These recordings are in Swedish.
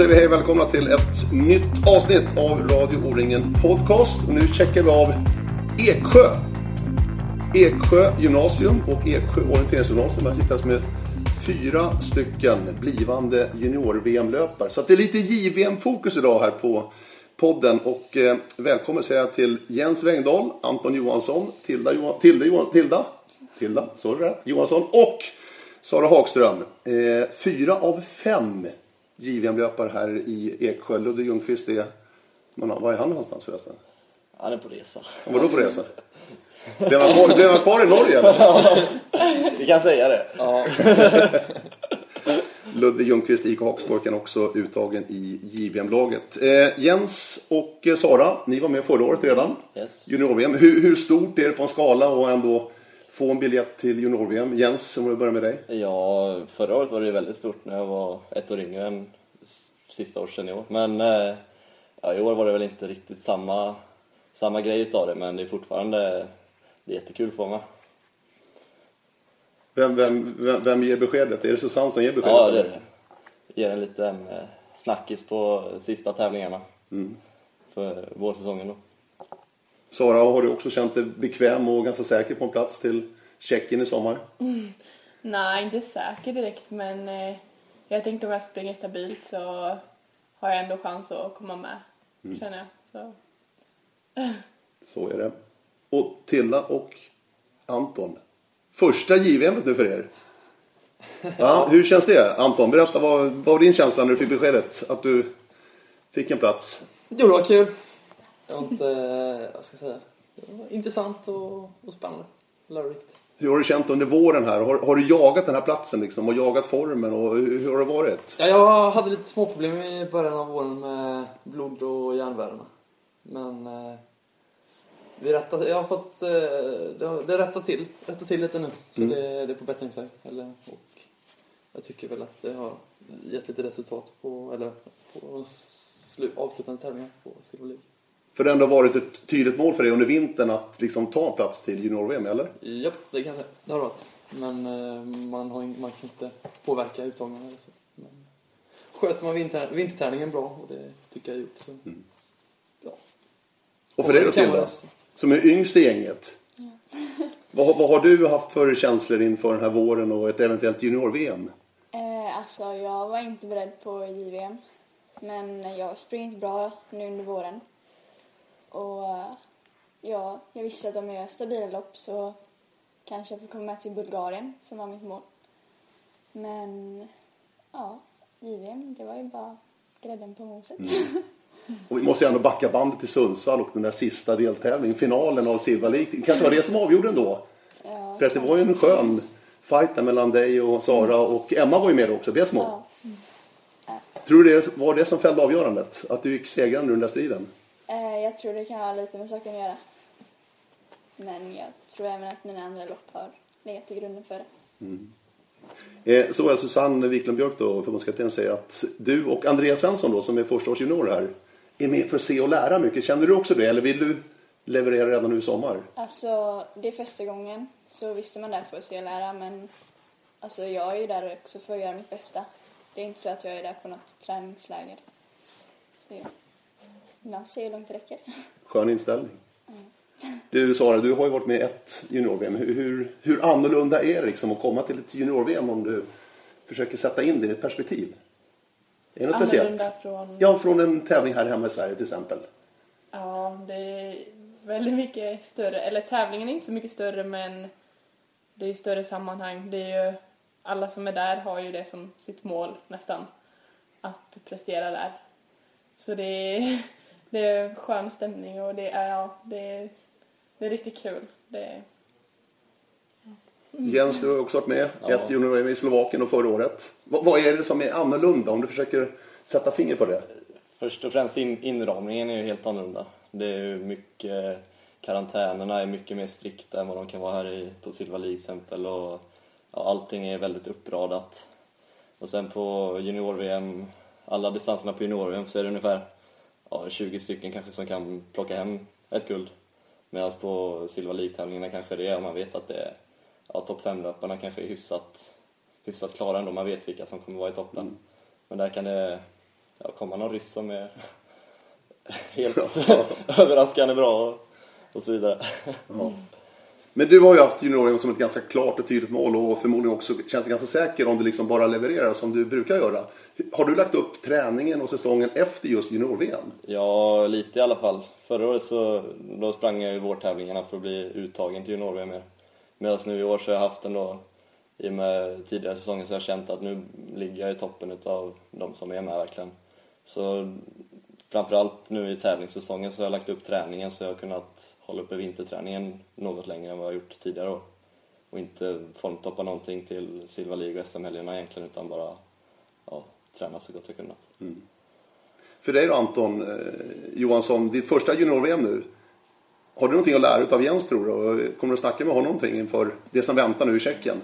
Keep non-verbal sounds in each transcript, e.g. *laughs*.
säger vi hej och välkomna till ett nytt avsnitt av Radio O-ringen Podcast. Och nu checkar vi av Eksjö. Eksjö gymnasium och Eksjö orienteringsgymnasium. Här sitter med fyra stycken blivande junior-VM-löpare. Så att det är lite JVM-fokus idag här på podden. Och eh, välkommen säger jag till Jens Wengdahl, Anton Johansson, Tilda, Johan, Tilda, Johan, Tilda, Tilda, sorry Johansson och Sara Hagström. Eh, fyra av fem JVM-löpare här i Eksjö. Ludde Ljungqvist är... Var är han någonstans förresten? Han är på resa. Han var då på resa? Blev han kvar, blev han kvar i Norge eller? Vi kan säga det. Ja, Ludde Ljungqvist, IK Haksborken också uttagen i JVM-laget. Eh, Jens och Sara, ni var med förra året redan. Yes. Junior-VM. Hur, hur stort är det på en skala och ändå få en biljett till Junior-VM? Jens, om vi börjar med dig. Ja, förra året var det väldigt stort när jag var ett år yngre än sista året senior. Men eh, ja, i år var det väl inte riktigt samma, samma grej utav det, men det är fortfarande det är jättekul att få vara med. Vem, vem, vem, vem ger beskedet? Är det Susanne som ger beskedet? Ja, det är det. Ger en liten eh, snackis på sista tävlingarna för vårsäsongen då. Sara, har du också känt dig bekväm och ganska säker på en plats till Tjeckien i sommar? Nej, inte säker direkt, men eh, jag tänkte om jag springer stabilt så har jag ändå chans att komma med, känner jag. Så. Så är det. Och Tilda och Anton. Första JVM nu för er. Ja, hur känns det? Anton, berätta vad, vad var din känsla när du fick beskedet att du fick en plats? jo, det var kul. Det var inte, vad ska jag säga, det var intressant och, och spännande. Lärorikt. Hur har du känt under våren här? Har, har du jagat den här platsen liksom och jagat formen och hur, hur har det varit? Ja, jag hade lite småproblem i början av våren med blod och järnvärdena. Men eh, vi rättar, jag har fått, eh, det, det rättar till, rättar till lite nu. Så det, det är på bättringsväg. Eller, och jag tycker väl att det har gett lite resultat på, eller på slu, avslutande tävlingar på Silver League. För det har ändå varit ett tydligt mål för dig under vintern att liksom ta plats till junior-VM, eller? Japp, det kan jag säga. Det har det varit. Men eh, man, har, man kan inte påverka uttagningen eller så. Men sköter man vinter, vinterträningen bra och det tycker jag har gjort så. Ja. Och för dig då Tilda, som är yngst i gänget. *laughs* Vad, vad har du haft för känslor inför den här våren och ett eventuellt junior-VM? Eh, alltså, jag var inte beredd på JVM. Men jag springer inte bra nu under våren. Och eh, ja, jag visste att om jag gör stabila lopp så kanske jag får komma med till Bulgarien, som var mitt mål. Men ja, JVM, det var ju bara grädden på moset. *laughs* Och vi måste ju ändå backa bandet till Sundsvall och den där sista deltävlingen, finalen av Silver League. Det kanske var det som avgjorde ändå. Ja, För att det var ju en skön fight där mellan dig och Sara och Emma var ju med också, Besmo. ja. Tror du det var det som fällde avgörandet? Att du gick segrande ur den där striden? Jag tror det kan ha lite med saken att göra. Men jag tror även att mina andra lopp har legat till grunden för det. Eh, så är Susanne Wiklund Björk då, förbundskapten, säger att du och Andreas Svensson då, som är förstaårsjunior här, är med för att se och lära mycket. Känner du också det, eller vill du leverera redan nu i sommar? Alltså, det är första gången, så visste man där för att se och lära, men alltså, jag är ju där också för att göra mitt bästa. Det är inte så att jag är där på något träningsläger. Så ja, man ser hur långt det räcker. Skön inställning. Du Sara, du har ju varit med i ett junior-VM. Hur, hur, hur annorlunda är det liksom att komma till ett junior-VM om du försöker sätta in det i ett perspektiv? Är det något speciellt? Annorlunda från... Ja, från en tävling här hemma i Sverige till exempel. Ja, det är väldigt mycket större. Eller tävlingen är inte så mycket större, men det är ju större sammanhang. Det är ju, alla som är där har ju det som sitt mål nästan, att prestera där. Så det är, det är skön stämning och det är, ja, det är, det är riktigt kul. Det är, Jens, du har också varit med Ja. ett junior-VM i Slovakien och förra året. Vad, vad är det som är annorlunda om du försöker sätta finger på det? Först och främst in, inramningen är ju helt annorlunda. Det är ju mycket, karantänerna är mycket mer strikta än vad de kan vara här i, på Silva League till exempel. Och, ja, allting är väldigt uppradat. Och sen på junior-VM, alla distanserna på junior-VM så är det ungefär ja, 20 stycken kanske som kan plocka hem ett guld. Medan på Silva League-tävlingarna kanske det är, man vet att det är, ja, topp 5-löparna kanske är hyfsat, hyfsat klara ändå, man vet vilka som kommer vara i toppen. Men där kan det ja, komma någon ryss som är *laughs* helt *laughs* överraskande bra och, och så vidare. Ja. *laughs* Men du har ju haft junior som ett ganska klart och tydligt mål och förmodligen också känt dig ganska säker om du liksom bara levererar som du brukar göra. Har du lagt upp träningen och säsongen efter just junior-VM? Ja, lite i alla fall. Förra året så då sprang jag i vårtävlingarna för att bli uttagen till junior-VM mer. Medan nu i år så har jag haft ändå, i och med tidigare säsonger, så har jag känt att nu ligger jag i toppen utav de som är med verkligen. Så framförallt nu i tävlingssäsongen så har jag lagt upp träningen så jag har kunnat hålla uppe vinterträningen något längre än vad jag gjort tidigare år. Och inte formtoppa någonting till Silva League och SM-helgerna egentligen utan bara ja, träna så gott jag kunnat. För dig då Anton eh, Johansson, ditt första junior-VM nu. Har du någonting att lära av Jens tror du? Och Kommer du snacka med honom någonting inför det som väntar nu i Tjeckien?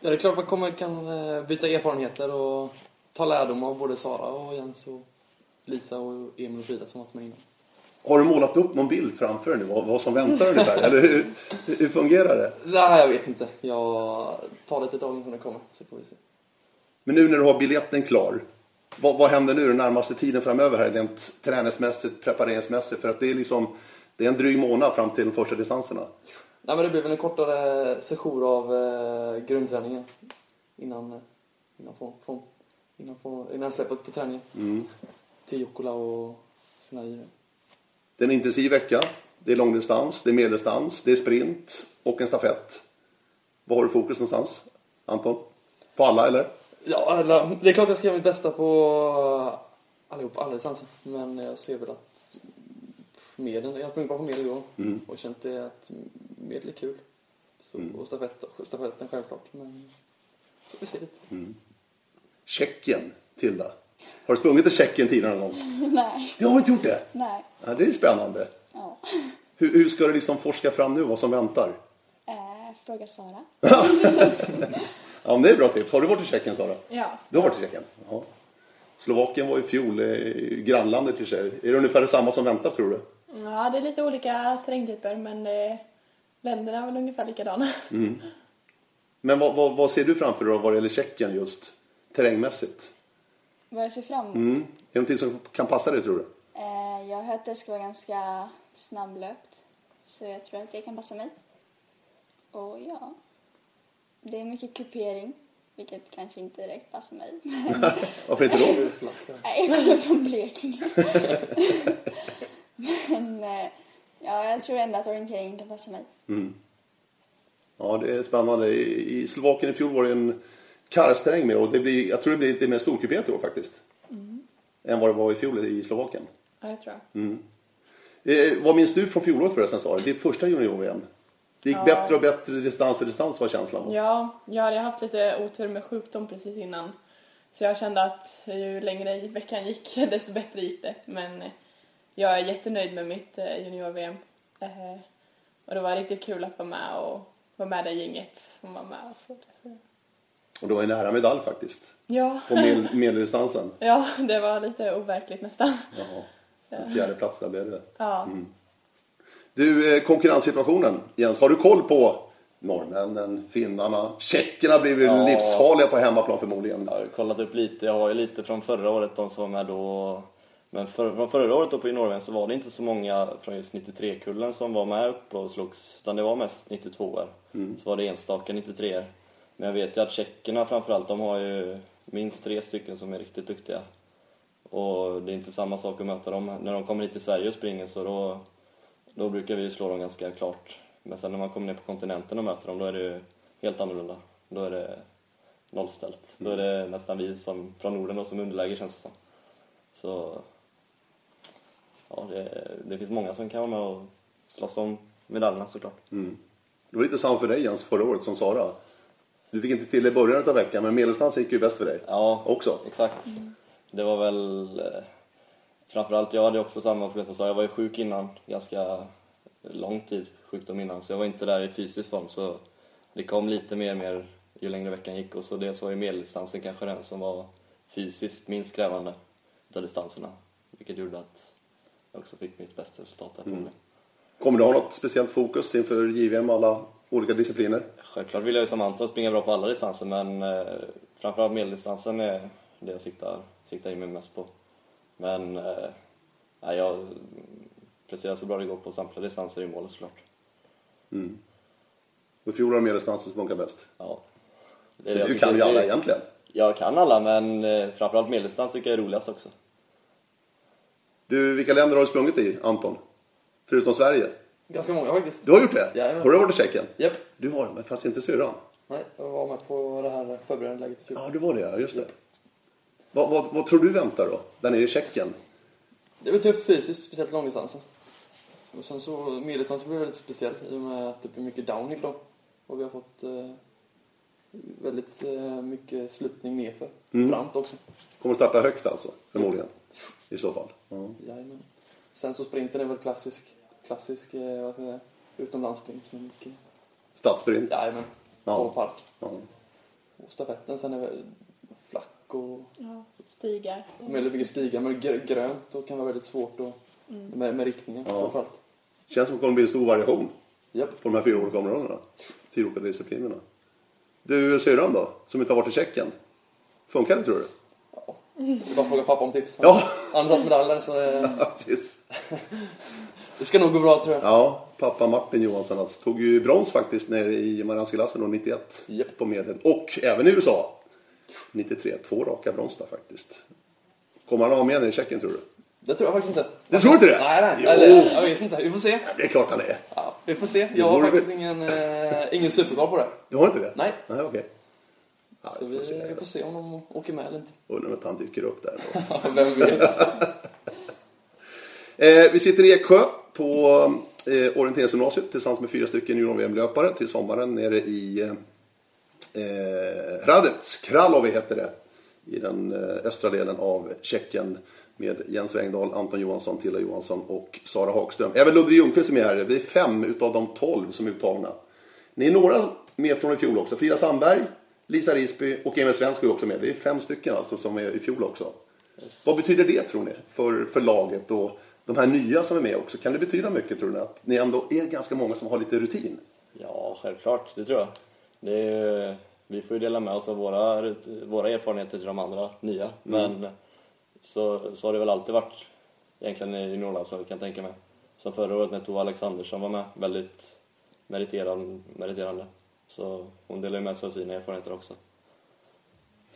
Ja, det är klart man kommer, kan eh, byta erfarenheter och ta lärdom av både Sara och Jens och Lisa och Emil och Frida som varit med innan. Har du målat upp någon bild framför dig nu vad, vad som väntar ungefär? Eller hur, hur fungerar det? Nej, jag vet inte. Jag tar lite dagen som det kommer, så får vi se. Men nu när du har biljetten klar, vad, vad händer nu den närmaste tiden framöver här rent träningsmässigt, prepareringsmässigt? För att det är liksom, det är en dryg månad fram till de första distanserna. Nej, men det blir väl en kortare session av eh, grundträningen innan, eh, innan, få, innan, få, innan släppet på träningen. Mm. Till Jukkola och sina givare. Det är en intensiv vecka. Det är långdistans, det är medeldistans, det är sprint och en stafett. Var har du fokus någonstans, Anton? På alla eller? Ja, alla, det är klart jag ska göra mitt bästa på allihop, alla distanser. Men jag ser väl att medel, jag har sprungit bara på medel igår Mm. och känt det att medel är kul. Så, Och stafett, stafetten självklart. Men får vi se lite. Tjeckien, Tilda. Har du sprungit i Tjeckien tidigare någon gång? *laughs* Nej, Du har inte gjort det? nej. Ja, det är spännande. Ja. Hur, hur ska du liksom forska fram nu vad som väntar? Äh, fråga Sara. *laughs* Ja, men det är bra tips. Har du varit i Tjeckien, Sara? Ja. Du har varit i Tjeckien? Ja. Slovakien var i fjol eh, grannlandet till sig. Är det ungefär detsamma som väntar, tror du? ja, det är lite olika terrängtyper men eh, länderna är väl ungefär likadana. Men vad, vad, vad ser du framför dig då vad det gäller Tjeckien just terrängmässigt? Vad jag ser fram emot? Mm. Är det någonting som kan passa dig, tror du? Eh, jag har hört att det ska vara ganska snabblöpt. Så jag tror att det kan passa mig. Och ja, det är mycket kupering. Vilket kanske inte direkt passar mig. *laughs* Varför inte då? *laughs* Nej, jag kommer från Blekinge. *laughs* Men eh, ja, jag tror ändå att orienteringen kan passa mig. Ja, det är spännande. I i Slovakien i fjol var det en karsterräng med och det blir, jag tror det blir lite mer storkuperat i år faktiskt. Än vad det var i fjol i Slovakien. Ja, det tror jag. Eh, vad minns du från fjolåret förresten Sara? Ditt första junior-VM? Det gick Ja. bättre och bättre distans för distans var känslan. Ja, jag hade haft lite otur med sjukdom precis innan. Så jag kände att ju längre i veckan gick, *laughs* desto bättre gick det. Men eh, jag är jättenöjd med mitt eh, junior-VM. Eh, Och det var riktigt kul att vara med och vara med det gänget som var med. Och så. Och det var en nära medalj faktiskt. Ja. På medeldistansen. *laughs* ja, det var lite overkligt nästan. Ja. En fjärde plats där blev det. Ja. Du, eh, konkurrenssituationen Jens. Har du koll på norrmännen, finnarna? Tjeckerna blir väl Ja. livsfarliga på hemmaplan förmodligen. Jag har kollat upp lite. Jag har ju lite från förra året, de som med då. Men för, från förra året då på junior så var det inte så många från just 93-kullen som var med uppe och slogs. Utan det var mest 92 er Så var det enstaka 93 er men jag vet ju att tjeckerna framförallt, de har ju minst tre stycken som är riktigt duktiga. Och det är inte samma sak att möta dem. När de kommer hit till Sverige och springer så då, då brukar vi slå dem ganska klart. Men sen när man kommer ner på kontinenten och möter dem då är det ju helt annorlunda. Då är det nollställt. Då är det nästan vi som, från Norden då, som underläge känns det som. Så ja, det, det finns många som kan vara med och slåss om medaljerna såklart. Mm. Det var lite samma för dig Jens förra året som Sara. Du fick inte till det i början av veckan men medelstans gick ju bäst för dig. Ja, Också. exakt. Det var väl... Eh, framförallt jag hade också samma problem som sa. Jag var ju sjuk innan, ganska lång tid sjukdom innan. Så jag var inte där i fysisk form. Så det kom lite mer och mer ju längre veckan gick. Och så det så var ju medeldistansen kanske den som var fysiskt minst krävande utav distanserna. Vilket gjorde att jag också fick mitt bästa resultat där förmodligen. Kommer du ha något speciellt fokus inför JVM alla olika discipliner? Självklart vill jag ju som Anton springa bra på alla distanser men eh, framförallt medeldistansen är det jag siktar, siktar in mig mest på. Men eh, jag presterar så bra det går på samtliga distanser i målet såklart. Och i fjol var det medeldistansen som funkar bäst. Ja. Det är det Du kan ju alla det- egentligen. Jag kan alla, men eh, framförallt medeldistans tycker jag är roligast också. Du, vilka länder har du sprungit i, Anton? Förutom Sverige? Ganska många faktiskt. Du har gjort det? Jajamän. Har du varit i Tjeckien? Japp. Du har men fast inte syrran. Nej, jag var med på det här förberedande läget i fjol. Ja, du var det, ja. Just det. Vad, vad, vad tror du väntar då, där nere i Tjeckien? Det var tufft fysiskt, speciellt långdistansen. Och sen så, medeldistansen blev väldigt speciell i och med att det blir mycket downhill då. Och vi har fått eh, väldigt eh, mycket sluttning nerför. Mm. Brant också. Kommer starta högt alltså, förmodligen. I så fall. Ja. Jajamän. Sen så sprinten är väl klassisk, klassisk eh, vad ska jag säga, utomlandssprint med mycket... Stadssprint. Jajamän. Ja. Och park. Ja. Och stafetten sen är väl flack och Ja, stigar. väldigt mycket stigar. Men gr- grönt och kan vara väldigt svårt att, med, med riktningen Ja. framförallt. Känns som att det kommer bli en stor variation Japp. på de här fyra olika områdena. Fyra olika disciplinerna. Du, syrran då, som inte har varit i Tjeckien. Funkar det tror du? Ja. Det är bara att fråga pappa om tips. Ja, Han har tagit medaljer så det, *laughs* precis. *laughs* det ska nog gå bra tror jag. Ja, pappa Martin Johansson alltså, tog ju brons faktiskt nere i Marianskelassen 91 Japp. på medel. Och även i USA. 93, två raka brons där faktiskt. Kommer han ha med i Tjeckien tror du? Det tror jag faktiskt inte. Du tror inte det? Nej, nej. Jo. Eller, jag vet inte. Vi får se. Det är klart han är. Ja, vi får se. Jag har faktiskt ingen, eh, ingen superkoll på det. Du har inte det? Nej. Nej, okej. Ja, Så vi får vi, se. vi får se om de åker med eller inte. Undrar om inte han dyker upp där. då. *laughs* Ja, Vem vet? *laughs* Eh, vi sitter i Eksjö på eh, orienteringsgymnasiet tillsammans med fyra stycken junior-VM-löpare till sommaren nere i eh, Hradec, Kralovi heter det, i den eh, östra delen av Tjeckien med Jens Wengdahl, Anton Johansson, Tilla Johansson och Sara Hagström. Även Ludvig Ljungqvist är med här. Vi är fem utav de tolv som är uttagna. Ni är några med från i fjol också. Frida Sandberg, Lisa Risby och Emil Svensk är också med. Det är fem stycken alltså som är i fjol också. Vad betyder det tror ni för, för laget och de här nya som är med också? Kan det betyda mycket tror ni? Att ni ändå är ganska många som har lite rutin? Ja, självklart. Det tror jag. Det är, vi får ju dela med oss av våra, våra erfarenheter till de andra nya. Men så, så har det väl alltid varit egentligen i Norrlandslaget kan jag tänka mig. Som förra året när Tova Alexandersson var med. Väldigt meriterande. meriterande. Så hon delar ju med sig av sina erfarenheter också.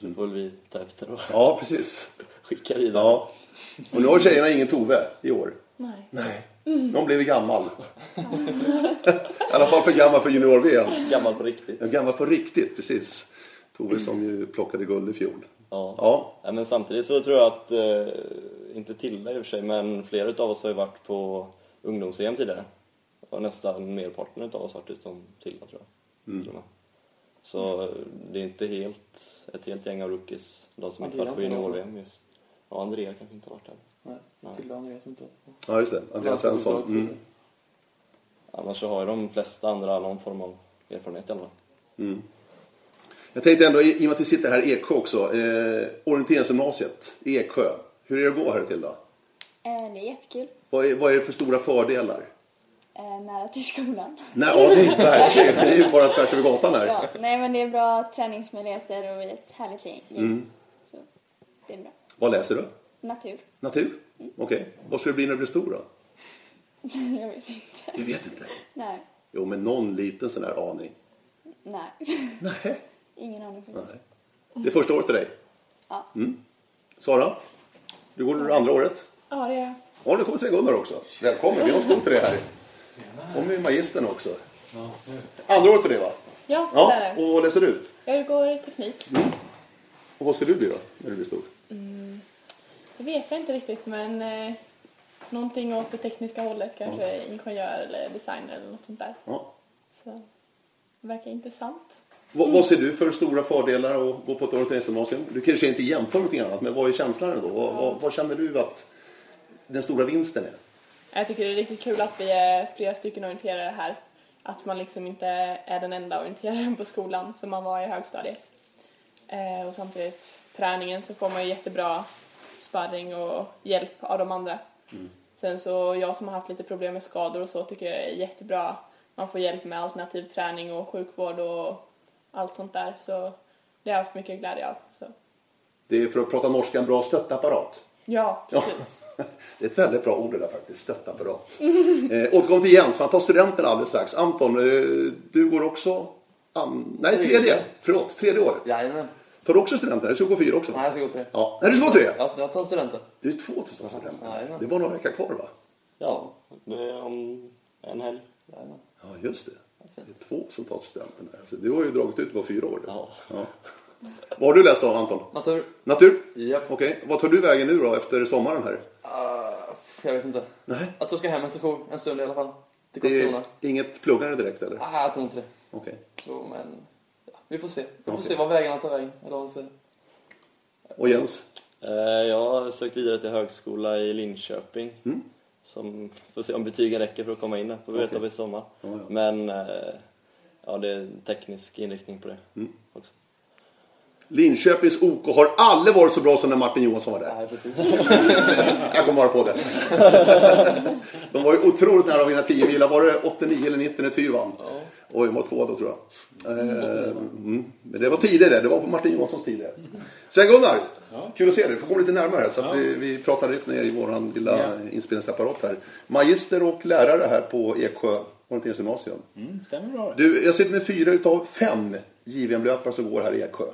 Så det får vi ta efter och Ja, precis. *laughs* skicka vidare. Ja. Och nu har tjejerna ingen Tove i år. Nej. Nej. Någon blev gammal. *laughs* I alla fall för gammal för junior-VM. Gammal på riktigt. En Gammal på riktigt, precis. Tove som ju plockade guld i fjol. Ja. Ja, Ja, men samtidigt så tror jag att, eh, inte Tilda i och för sig, men flera av oss har ju varit på ungdoms-EM tidigare. Och nästan merparten av oss har varit utom Tilda tror jag. Mm. Och med. Så det är inte helt, ett helt gäng av rookies, de som inte Andrea varit på varit junior-VM just. Ja, Andrea kanske inte har varit där. Nej, Nej. till Andreas som inte var ja just det. Andreas Svensson. Mm. Annars så har ju de flesta andra någon form av erfarenhet i alla fall. Jag tänkte ändå, i i och med att vi sitter här i Eksjö också, eh, orienteringsgymnasiet i Eksjö. Hur är det att gå här till då? Eh, det är jättekul. Vad är, vad är det för stora fördelar? Eh, nära till skolan. Nej, ja, det är verkligen. Det är ju bara tvärs över gatan här. Ja, nej men det är bra träningsmöjligheter och vi är ett härligt gäng. Så det är bra. Vad läser du? Natur. Natur? Okej. Vad ska du bli när du blir stor då? *laughs* Jag vet inte. Du vet inte? Nej. Jo, men någon liten sån här aning. Nej. Nej. Ingen aning faktiskt. Nej. Det är första året för dig. Ja. Sara? Du går andra året. Ja, det är Ja, nu kommer Sven-Gunnar också. Välkommen, vi har en dig här. Och med magistern också. Andra året för dig va? Ja, det är Ja, det. och vad läser du? Jag går teknik. Och vad ska du bli då, när du blir stor? Det vet jag inte riktigt, men eh, någonting åt det tekniska hållet. Kanske ingenjör eller designer eller något sånt där. Ja. Så det verkar intressant. Vad, vad ser du för stora fördelar att gå på ett orienteringsgymnasium? Du kanske inte jämför med någonting annat, men vad är känslan då? Vad, vad, vad känner du att den stora vinsten är? Jag tycker det är riktigt kul att vi är flera stycken orienterare här. Att man liksom inte är den enda orienteraren på skolan som man var i högstadiet. Eh, och samtidigt träningen så får man ju jättebra sparring och hjälp av de andra. Sen så jag som har haft lite problem med skador och så tycker jag är jättebra. Man får hjälp med alternativ träning och sjukvård och allt sånt där. Så det har jag haft mycket glädje av. Så. Det är för att prata norska en bra stöttapparat. Ja, Ja. precis. *laughs* Det är ett väldigt bra ord det där faktiskt, stöttapparat. *laughs* eh, återkom till Jens, för han tar studenten alldeles strax. Anton, eh, du går också... An... Nej, tredje. Förlåt, tredje året. Jajamän. Tar du också studenten? Eller ska du gå fyra också? Nej, jag ska gå tre. Ja. Nej, du ska gå tre? Jag, jag tar studenten. Du är två som tar studenten. Jajamän. Det var några veckor kvar va? Ja, det är om en helg. Jajamän. Ja, just det. Det är två som tar studenten. Här. Så du har ju dragit ut på fyra år. du. Ja. Ja. Vad har du läst då, Anton? Natur. Natur? Japp. Okej. Vad tar du vägen nu då efter sommaren här? Uh, jag vet inte. Nej. Att du ska hem en session, en stund i alla fall. Till Det Karlskrona. är inget pluggande direkt eller? Ah, jag tror inte det. Okej. Så, men... Ja, vi får se. Vi får Okej. se vad vägarna tar vägen. Eller vad man säger. Och Jens? Eh, Jag har sökt vidare till högskola i Linköping. Mm. Som, får se om betygen räcker för att komma in där. Får vi veta Okej. i sommar. Ja, ja. Men eh, ja, det är teknisk inriktning på det Mm. också. Linköpings OK har aldrig varit så bra som när Martin Johansson var där. Nej, precis. Jag kommer bara på det. *laughs* De var ju otroligt nära att vinna 10 mil. Var det 89 eller 90 när Tyr vann? Oj, de var två då tror jag. Eh, Mm. Men det var tidigare, det var på Martin Johanssons tid. det. Sven-Gunnar, kul att se dig. Du får komma lite närmare här så att vi, vi pratar lite ner i vår lilla Ja. inspelningsapparat här. Magister och lärare här på Eksjö Orienterings gymnasium. Mm, stämmer bra. Du, jag sitter med fyra utav fem JVM-löpare som går här i Eksjö.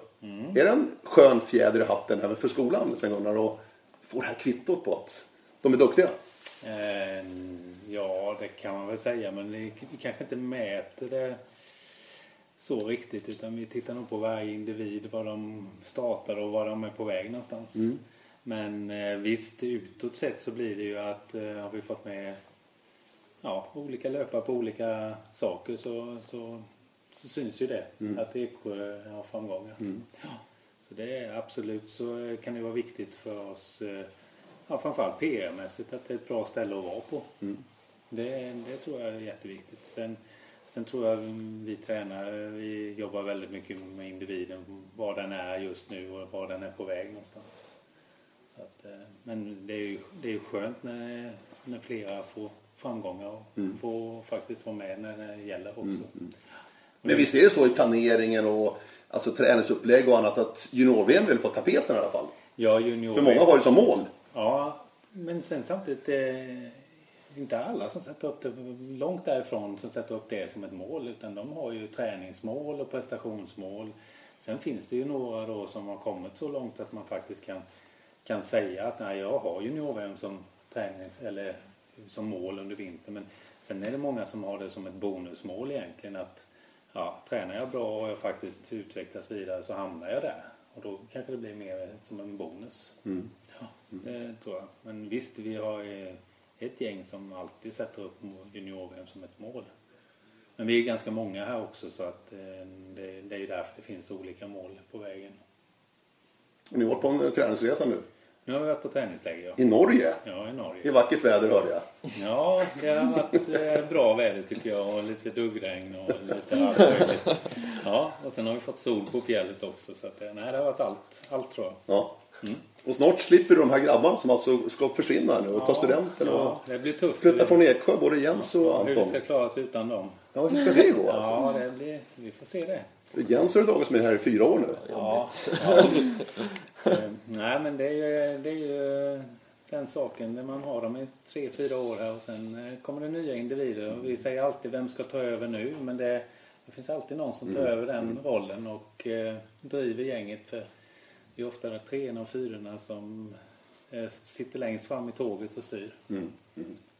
Är det en skön fjäder i hatten även för skolan, Sven-Gunnar, och få det här kvittot på att de är duktiga? Eh, ja, det kan man väl säga, men vi kanske inte mäter det så riktigt utan vi tittar nog på varje individ, var de startar och var de är på väg någonstans. Men eh, visst, utåt sett så blir det ju att eh, har vi fått med ja, olika löpare på olika saker så, så, så syns ju det att Eksjö har framgångar. Ja, så det är absolut så kan det vara viktigt för oss eh, ja, framförallt PR-mässigt att det är ett bra ställe att vara på. Det, det tror jag är jätteviktigt. Sen, sen tror jag vi tränare vi jobbar väldigt mycket med individen, var den är just nu och var den är på väg någonstans. Så att, eh, men det är ju det är skönt när, när flera får framgångar och får faktiskt vara med när det gäller också. Men visst är det så i planeringen och alltså, träningsupplägg och annat att junior-VM är på tapeten i alla fall? Ja, junior. För många har det som mål. Ja, men sen samtidigt eh, inte alla som sätter upp det långt därifrån som sätter upp det som ett mål utan de har ju träningsmål och prestationsmål. Sen finns det ju några då som har kommit så långt att man faktiskt kan, kan säga att nej, jag har junior-VM som tränings eller som mål under vintern. Men sen är det många som har det som ett bonusmål egentligen att ja, tränar jag bra och jag faktiskt utvecklas vidare så hamnar jag där. Och då kanske det blir mer som en bonus. Ja, det tror jag. Men visst, vi har ett gäng som alltid sätter upp junior-VM som ett mål. Men vi är ganska många här också så att eh, det, det är därför det finns olika mål på vägen. Och ni har varit på en träningsresa nu. Nu har vi varit på träningsläger. Ja, I Norge. ja i I Norge. vackert väder hörde jag. Ja, det har varit eh, bra väder tycker jag och lite duggregn och lite allt *laughs* möjligt. Ja, och sen har vi fått sol på fjället också så att, eh, nej, det har varit allt, allt tror jag. Ja. Och snart slipper du de här grabbarna som alltså ska försvinna nu och ta Ja, studenten och Ja, det blir tufft. flytta från Eksjö, både Jens och Hur vi Anton. ska klara oss utan dem. Ja, hur ska det gå alltså? Ja, det blir, vi får se det. Jens har ju dragits med här i fyra år nu. Ja. ja. Eh, Nej, men det är ju, det är ju den saken när man har dem i tre, fyra år här och sen eh, kommer det nya individer. Och vi säger alltid vem ska ta över nu men det, det finns alltid någon som tar över den rollen och eh, driver gänget. För det är ofta treorna och fyrorna som eh, sitter längst fram i tåget och styr.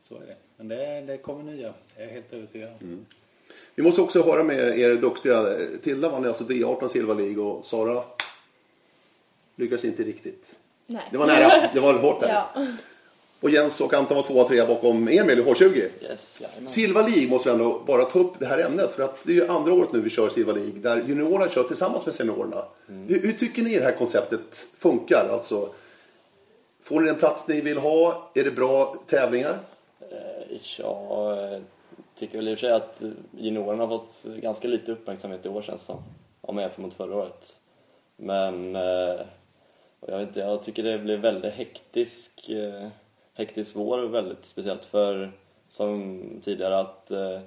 Så är det. Men det, det kommer nya, det är jag helt övertygad om. Vi måste också höra med er duktiga. Tilda vann alltså D18 Silver League och Sara lyckades inte riktigt. Nej. Det var nära, det var hårt där. *laughs* Ja. Och Jens och Anton var tvåa, trea bakom Emil i H20. Yes. Silva League måste vi ändå bara ta upp det här ämnet för att det är ju andra året nu vi kör Silva League där juniorerna kör tillsammans med seniorerna. Hur, hur tycker ni det här konceptet funkar? Alltså, får ni den plats ni vill ha? Är det bra tävlingar? Eh, eh, tycker väl i och för sig att juniorerna har fått ganska lite uppmärksamhet i år känns det som. Om jag jämför mot förra året. Men eh, och jag, vet inte, jag tycker det blir väldigt hektisk, eh, hektisk vår väldigt speciellt för som tidigare att eh,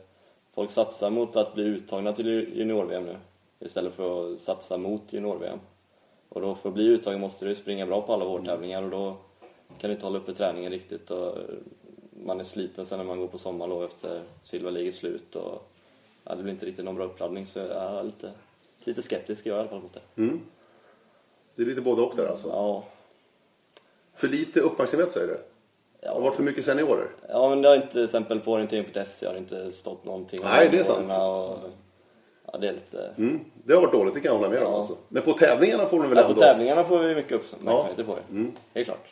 folk satsar mot att bli uttagna till junior-VM nu istället för att satsa mot junior-VM. Och då för att bli uttagen måste du springa bra på alla vårtävlingar och då kan du inte hålla uppe träningen riktigt och man är sliten sen när man går på sommarlov efter Silva slut och ja, det blir inte riktigt någon bra uppladdning så jag är lite, lite skeptisk är jag i alla fall mot det. Mm. Det är lite både och där alltså. Ja, För lite uppmärksamhet säger du? Det har ja, varit för mycket seniorer? ja men det har inte, till exempel på orientering.se har det inte stått någonting om Nej, det är sant. Och, ja, det är lite... Mm. Det har varit dåligt, det kan jag hålla med om. Ja. Alltså. Men på tävlingarna får de väl Ja, ändå... på tävlingarna får vi mycket uppmärksamhet, Ja. det får vi. Mm. Det är klart.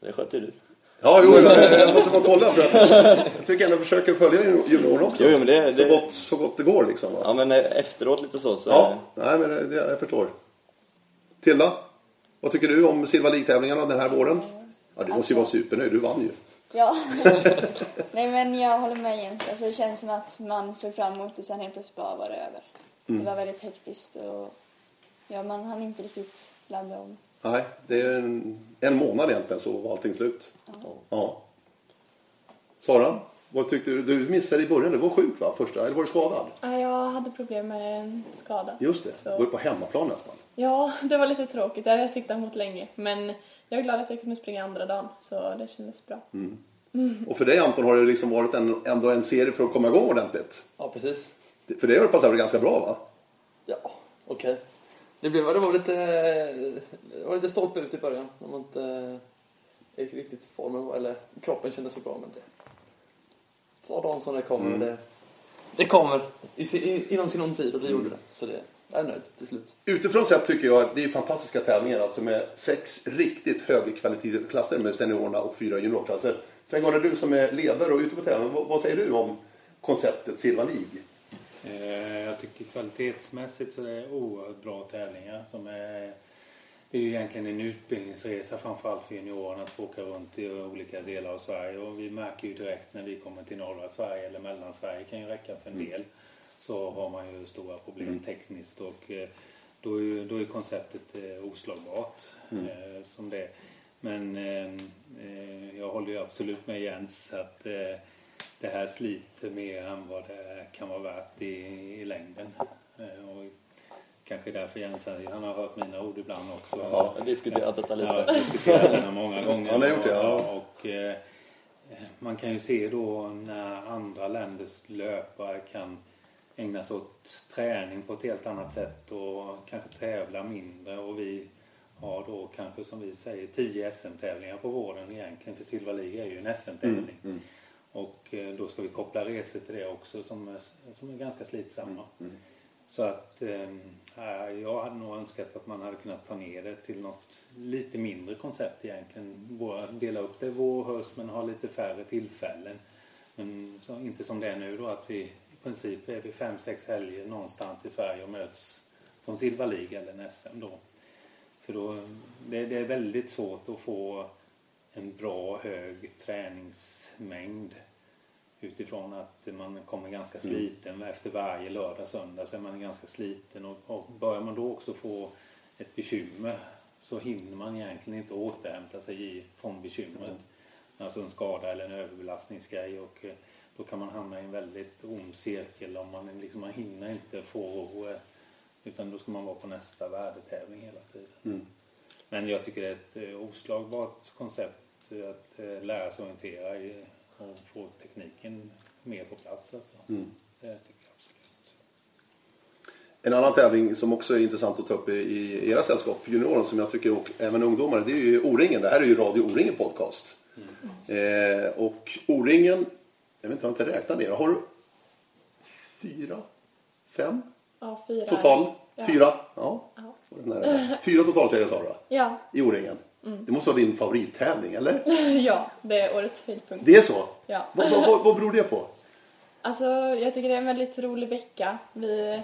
Det sköter ju du. Ja, jo, jag, måste bara kolla. För att jag tycker ändå försöker följa juniorerna också. Jo, men det- så, det- Gott, så gott det går liksom. Va? Ja men eh, efteråt lite så. så Ja, nej, men det, jag förstår. Tilda, vad tycker du om Silva League-tävlingarna den här våren? Ja, du måste ju vara supernöjd, du vann ju. Ja. *laughs* Nej men jag håller med Jens. Alltså, det känns som att man såg fram emot det sen helt plötsligt bara var det över. Det var väldigt hektiskt och ja, man hann inte riktigt ladda om. Nej, det är en, en månad egentligen så var allting slut. Ja. Sara, vad tyckte du? Du missade i början, du var sjuk va? Första, eller var du skadad? Ja, jag hade problem med en skada. Just det, Så- du var ju på hemmaplan nästan. Ja, det var lite tråkigt. Det hade jag siktat mot länge. Men jag är glad att jag kunde springa andra dagen, så det kändes bra. Och för dig Anton har det liksom varit en, ändå en serie för att komma igång ordentligt. Ja, precis. För det har det passerat ganska bra va? Ja, okej. Det, blev, det var lite, det var lite stolpe ut i början. När man inte gick riktigt formen, eller kroppen kändes så bra. Men det ta dagen som det kommer. Det, det kommer i, si- i, inom sinom tid och det gjorde det. Så det, jag är nöjd till slut. Utifrån sett tycker jag att det är fantastiska tävlingar alltså med sex riktigt högkvalitetsklasser med seniorerna och fyra juniorklasser. Sen går det du som är ledare och ute på tävlingen. Vad, vad säger du om konceptet Silva League? Eh, Jag tycker kvalitetsmässigt så är det oerhört bra tävlingar. Som är, det är ju egentligen en utbildningsresa framförallt för juniorerna att få åka runt i olika delar av Sverige. Och vi märker ju direkt när vi kommer till norra Sverige eller Mellansverige kan ju räcka för en del. Så har man ju stora problem tekniskt och eh, då är, ju, då är konceptet eh, oslagbart eh, som det. Men eh, eh, jag håller ju absolut med Jens att eh, det här sliter mer än vad det kan vara värt i, i längden. Och kanske därför Jens, han har hört mina ord ibland också. Ja, diskuterat detta lite. Ja, diskuterat det många gånger. Ja, ni har gjort det, ja. Och, eh, man kan ju se då när andra länders löpare kan ägna sig åt träning på ett helt annat sätt och kanske tävla mindre och vi har då kanske som vi säger 10 SM-tävlingar på våren egentligen för Silva League är ju en SM-tävling. Och eh, då ska vi koppla resor till det också som är, som är ganska slitsamma. Så att ehm, eh, jag hade nog önskat att man hade kunnat ta ner det till något lite mindre koncept egentligen. Bara dela upp det vår, och höst men ha lite färre tillfällen. Men så, inte som det är nu då att vi i princip är vi fem, sex helger någonstans i Sverige och möts på en Silva League eller en SM då. För då, det, det är väldigt svårt att få en bra hög träningsmängd utifrån att man kommer ganska sliten efter varje lördag söndag så är man ganska sliten. Och, och börjar man då också få ett bekymmer så hinner man egentligen inte återhämta sig i, från bekymret. Alltså en skada eller en överbelastningsgrej. Och eh, då kan man hamna i en väldigt ond cirkel om man liksom, man hinner inte få ro eh, utan då ska man vara på nästa värdetävling hela tiden. Men jag tycker det är ett eh, oslagbart koncept att lära sig orientera i, och få tekniken mer på plats. Alltså. Det tycker jag absolut. En annan tävling som också är intressant att ta upp i, i era sällskap, junioren, som jag tycker, och även ungdomar, det är ju O-ringen. Det här är ju Radio O-ringen podcast. Eh, och O-ringen, jag vet inte, jag har inte räknat ner. Har du fyra, fem Ja, fyra. total? Ja. Fyra? Ja. Ja. Fyra totalserier Sara, Ja, i O-ringen. Det måste vara din favorittävling, eller? *laughs* ja, det är årets höjdpunkt. Det är så? Ja. Vad, vad, vad, beror det på? Alltså, jag tycker det är en väldigt rolig vecka. Vi,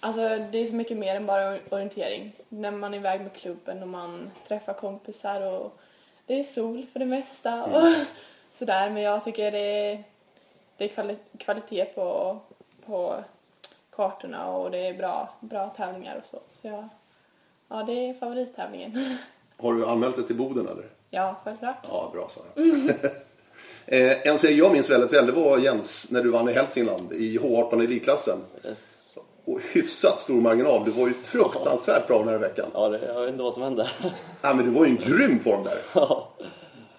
alltså, det är så mycket mer än bara orientering. När man är iväg med klubben och man träffar kompisar och det är sol för det mesta och *laughs* sådär. Men jag tycker det är, det är kvali kvalitet på, på kartorna och det är bra, bra tävlingar och så. Så jag, ja, det är favorittävlingen. *laughs* Har du anmält dig till Boden eller? ja, självklart. Ja, bra Sara. *laughs* eh, en serie jag minns väldigt väl, det var Jens när du vann i Hälsingland i H18 i elitklassen. Så- och hyfsat stor marginal. Du var ju fruktansvärt bra den här veckan. Ja, det, jag vet inte vad som hände. *laughs* Ja, men du var ju en grym form där. *laughs* Ja,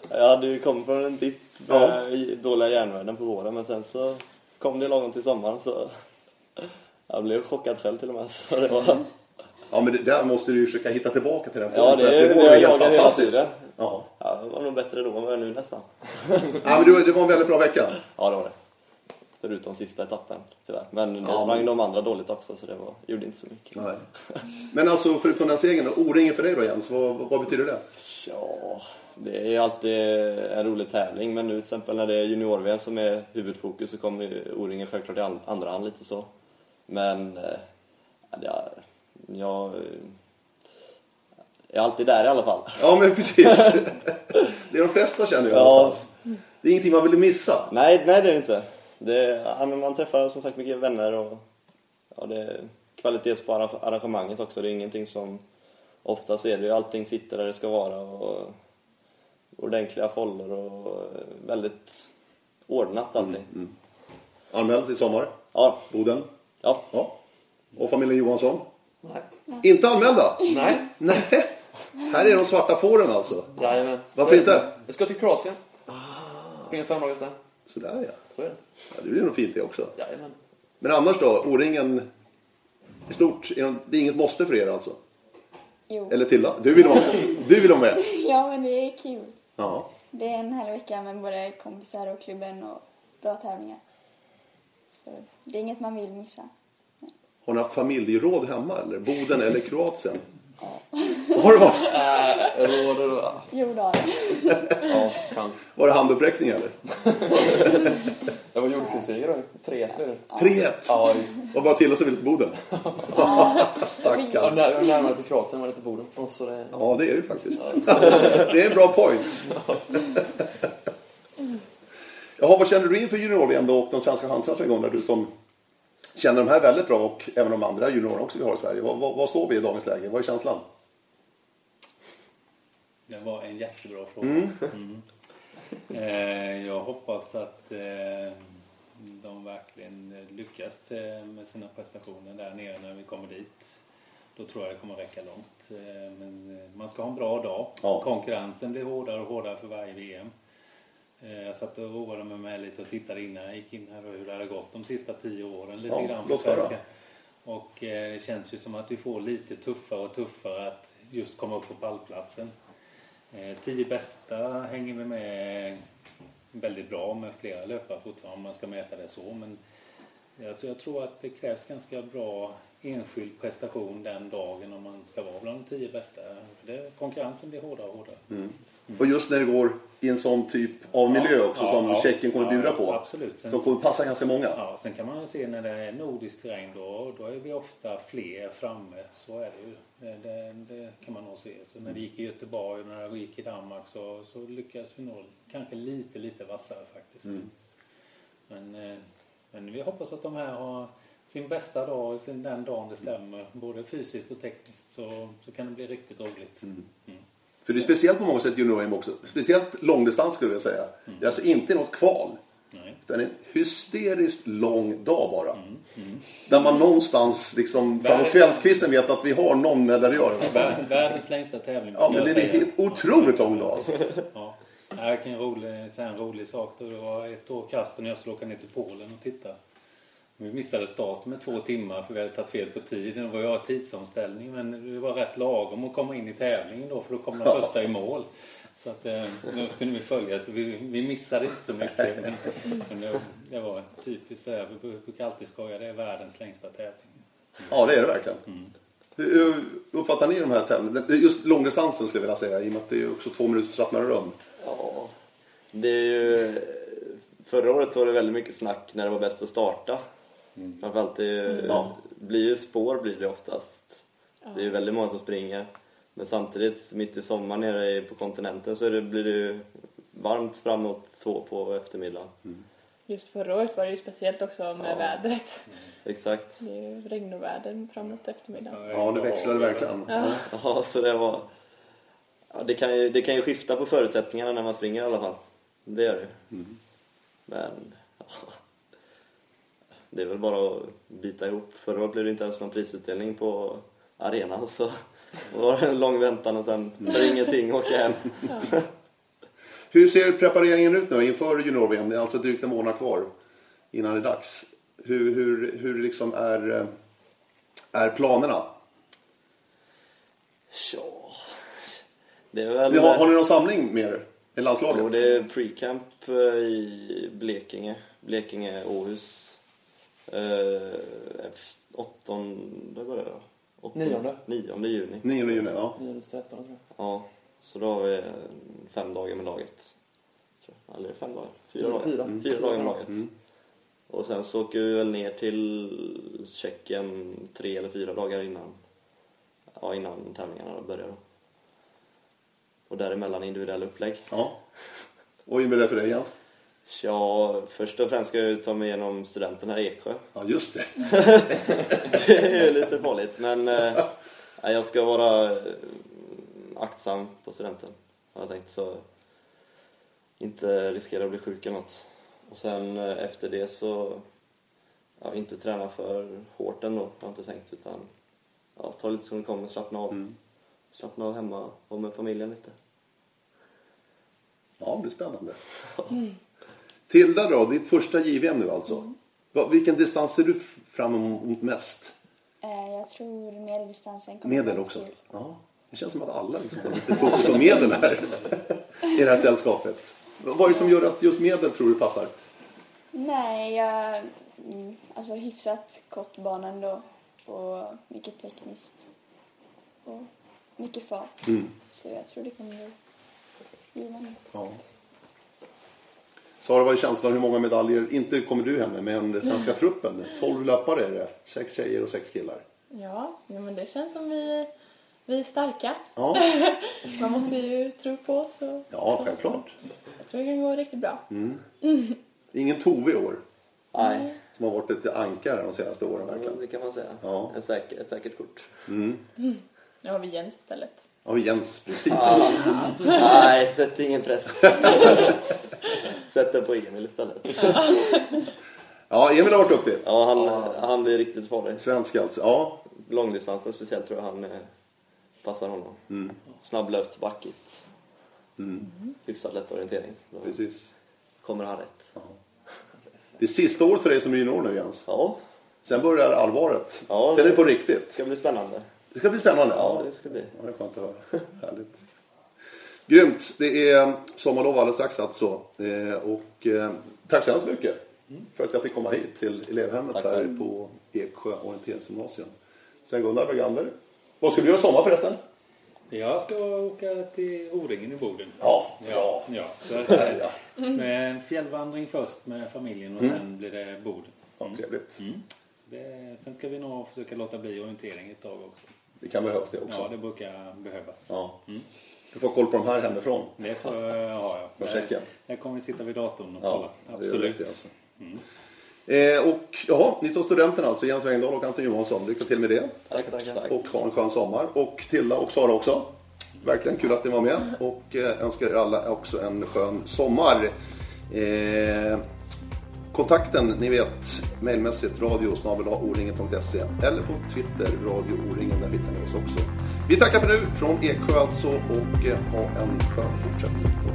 jag hade ju kommit från en dipp Ja. med dåliga järnvärden på våren men sen så kom det lagom till sommaren så jag blev chockad själv till och med. Så det var, Ja, men det, där måste du ju försöka hitta tillbaka till den Ja, formen, det för var det jag ju helt fantastiskt. Ja. ja, det var nog bättre då än vad jag är nu nästan. *laughs* ja, men du, det var en väldigt bra vecka. Ja, det var det. Förutom sista etappen tyvärr. Men det Ja, sprang men- de andra dåligt också så det var, gjorde inte så mycket. Nej. Men alltså, förutom den segern, O-ringen för dig då Jens, vad, vad betyder det? Ja, det är ju alltid en rolig tävling men nu till exempel när det är junior-VM som är huvudfokus så kommer O-ringen självklart i an- andra hand lite så. Men eh, ja, det är, jag är alltid där i alla fall. Ja, men precis. *laughs* det är de flesta känner jag Ja. någonstans. Det är ingenting man vill missa. Nej, nej det är det inte. Det, ja, man träffar som sagt mycket vänner och ja, det är kvalitets på arra- arrangemanget också. Det är ingenting som oftast är det ju allting sitter där det ska vara och ordentliga foller och väldigt ordnat allting. Anmäld i sommar, Ja, Boden. ja. Ja. Och familjen Johansson. Nej. Inte anmälda? Nej. Nej. Här är de svarta fåren alltså. Jajamän. Varför inte? Jag ska till Kroatien. Springer fem dagar sen. Sådär ja. Så är det. ja. Det blir nog fint det också. Jajamän. Men annars då? O-ringen i stort, det är inget måste för er alltså? Jo. Eller Tilla, du vill vara med? Du vill vara med? *laughs* Ja, men det är kul. Ja. Det är en härlig vecka med både kompisar och klubben och bra tävlingar. Så det är inget man vill missa. Har ni haft familjeråd hemma eller? Boden eller Kroatien? Har det varit? Äh, råd och råd. Jo, det har jag. Ja. Var det handuppräckning eller? Jag var gjorde sin seger då. 3-1 blev det. 3-1! Ja, visst. Och bara till och så vill till Boden. Ja, Stackarn. när, närmare till Kroatien var det till Boden. Och så det... Ja, det är det faktiskt. det är en bra point. Jaha, vad känner du inför junior-VM då och de svenska chanserna där du som känner de här väldigt bra och även de andra juniorerna också vi har i Sverige. Vad, vad, vad står vi i dagens läge? Vad är känslan? Det var en jättebra fråga. Mm. Eh, jag hoppas att eh, de verkligen lyckas eh, med sina prestationer där nere när vi kommer dit. Då tror jag det kommer räcka långt. Men man ska ha en bra dag. Ja. Konkurrensen blir hårdare och hårdare för varje VM. Eh, jag satt och roade mig med lite och tittade innan jag gick in här och hur det hade gått de sista tio åren. Lite Ja, grann för svenska. Och eh, det känns ju som att vi får lite tuffare och tuffare att just komma upp på pallplatsen. Eh, tio bästa hänger vi med väldigt bra med flera löpare fortfarande om man ska mäta det så. Men jag, tror att det krävs ganska bra enskild prestation den dagen om man ska vara bland de tio bästa. För det, konkurrensen blir hårdare och hårdare. Och just när det går i en sån typ av miljö också Ja, som ja, Tjeckien kommer ja, bjuda på. absolut. Sen- Som kommer passa ganska många. Ja, sen kan man se när det är nordisk terräng då, då är vi ofta fler framme. Så är det ju. Det, det, det kan man nog se. Så när det gick i Göteborg och när det gick i Danmark så, så lyckades vi nog kanske lite, lite vassare faktiskt. Men, eh, men vi hoppas att de här har sin bästa dag, sin, den dagen det stämmer, både fysiskt och tekniskt, så, så kan det bli riktigt roligt. Mm. För det är speciellt på många sätt junior också. Speciellt långdistans skulle jag säga. Det är alltså inte något kval. Nej. Utan en hysteriskt lång dag bara. Där man någonstans liksom framåt kvällskvisten vet att vi har någon medaljör. *laughs* Vär- Världens längsta tävling Ja, men det är en helt otroligt lång dag alltså. Ja. Jag kan en rolig, säga en rolig sak. Då det var ett år kast och jag skulle åka ner till Polen och titta. Vi missade starten med två timmar för vi hade tagit fel på tiden. Det var jag tidsomställning men det var rätt lagom att komma in i tävlingen då för då kom de första i mål. Så att eh, då kunde vi följa så vi, vi missade inte så mycket. Men, men det, det var typiskt det. Vi brukar alltid skoja. Det är världens längsta tävling. Ja, det är det verkligen. Hur, hur uppfattar ni de här tävlingarna? Just långdistansen skulle jag vilja säga i och med att det är också två minuters öppnare rum. Ja, det är ju... Förra året så var det väldigt mycket snack när det var bäst att starta. Framförallt det Ja. blir ju spår blir det oftast. Det är ju väldigt många som springer. Men samtidigt mitt i sommaren nere på kontinenten så det, blir det ju varmt framåt två på eftermiddagen. Just förra året var det ju speciellt också med vädret. Exakt. Det är ju regn och väder framåt eftermiddagen. Ja, det växlade verkligen. Ja. Ja, så det var... Ja, det, kan ju, det kan ju skifta på förutsättningarna när man springer i alla fall. Det gör det ju. Men... Ja. Det är väl bara att bita ihop. Förra året blev det inte ens någon prisutdelning på arenan så då var det en lång väntan och sen för ingenting åka hem. *laughs* Hur ser prepareringen ut nu inför junior-VM? Det är alltså drygt en månad kvar innan det är dags. Hur, hur, hur liksom är, eh, är planerna? Ja, det är väl... Ni har, har ni någon samling med er? I landslaget? Jo, det är pre-camp eh, i Blekinge. Blekinge, Åhus. Eh, åttonde börjar det då? Åttonde- Nionde. Nionde juni. 9 juni, ja. 9 13 tror jag. Ja, så då har vi fem dagar med laget. Tror jag. Eller fem dagar? Fyra, Fyra. dagar? Fyra. Mm. Fyra dagar med laget. Och sen så åker vi väl ner till Tjeckien tre eller fyra dagar innan, ja, innan tävlingarna börjar. Då. Och däremellan individuella upplägg. ja. Och det för dig Jens? Ja, först och främst ska jag ta mig igenom studenten här i Eksjö. Ja, just det. *laughs* Det är ju lite farligt, men eh, jag ska vara eh, aktsam på studenten, har jag tänkt. Så inte riskera att bli sjuk eller något. Och sen eh, efter det så, ja, inte träna för hårt ändå, har jag inte tänkt. Utan ja, ta lite som det kommer, slappna av. Slappna av hemma, vara med familjen lite. Ja, det blir spännande. Tilda då, ditt första JVM nu alltså. Va- Vilken distans ser du fram emot mest? Eh, Jag tror medeldistansen kommer Medel också? Ja. Det känns som att alla liksom har lite fokus på medel här i det här sällskapet. Vad är det som gör att just medel tror du passar? Nej, jag... Mm, alltså hyfsat kort bana ändå. Och mycket tekniskt. Och mycket fart. Mm. Så jag tror det kommer bli givande. Ja. Sara, vad är känslan? Hur många medaljer, inte kommer du hem med, men den svenska truppen? 12 löpare är det. Sex tjejer och sex killar. Ja, men det känns som vi, vi är starka. Ja, *laughs* Man måste ju tro på oss. Och, ja så. självklart. Jag tror det kan gå riktigt bra. *laughs* Ingen Tove i år, Nej, som har varit lite ankare de senaste åren verkligen. det kan man säga. Ja. En säker, ett säkert kort. *laughs* Nu har vi Jens istället. Ja, Jens, precis. Nej, sätt ingen press. Sätt den på Emil istället. *laughs* Ja, Emil har varit duktig. Ja, han, han blir riktigt farlig. Svensk alltså. Ja, Långdistansen speciellt tror jag han eh, passar honom. Snabblöpt, backigt. Hyfsat lätt orientering. Då precis. kommer han rätt. Det är sista året för dig som junior nu Jens. Ja, Sen börjar allvaret. Ja, Sen är det det- på det riktigt. ska bli spännande. Det ska bli spännande. Ja, det ska bli. Ja, det är skönt att höra. Härligt. Grymt. Det är sommarlov alldeles strax alltså. Eh, och eh, tack så hemskt mycket för att jag fick komma hit till elevhemmet Tack här själv. på Eksjö orienteringsgymnasium. Sven-Gunnar Bergander. Vad ska du göra i sommar förresten? Jag ska åka till O-ringen i Boden. Ja, Ja, ja. Så att, ja. med en fjällvandring först med familjen och sen blir det Boden. ja trevligt. Mm. Så det, sen ska vi nog försöka låta bli orientering ett tag också. Det kan behövas det också. Ja, det brukar behövas. Ja. Mm. Du får koll på de här hemifrån. Det får, ja, ja. Vad checka. Där kommer sitta vid datorn och Ja, kolla. Absolut. det, alltså. Eh, och jaha, ni står studenten alltså, Jens Wengdahl och Anton Johansson. Lycka till med det. Tack, tack, tack. Och ha en skön sommar. Och Tilda och Sara också. Verkligen kul att ni var med. Och eh, önskar er alla också en skön sommar. Eh, kontakten, ni vet, mejlmässigt radio oringen.se eller på Twitter, radio oringen, där hittar ni oss också. Vi tackar för nu från Eksjö alltså och eh, ha en skön fortsättning på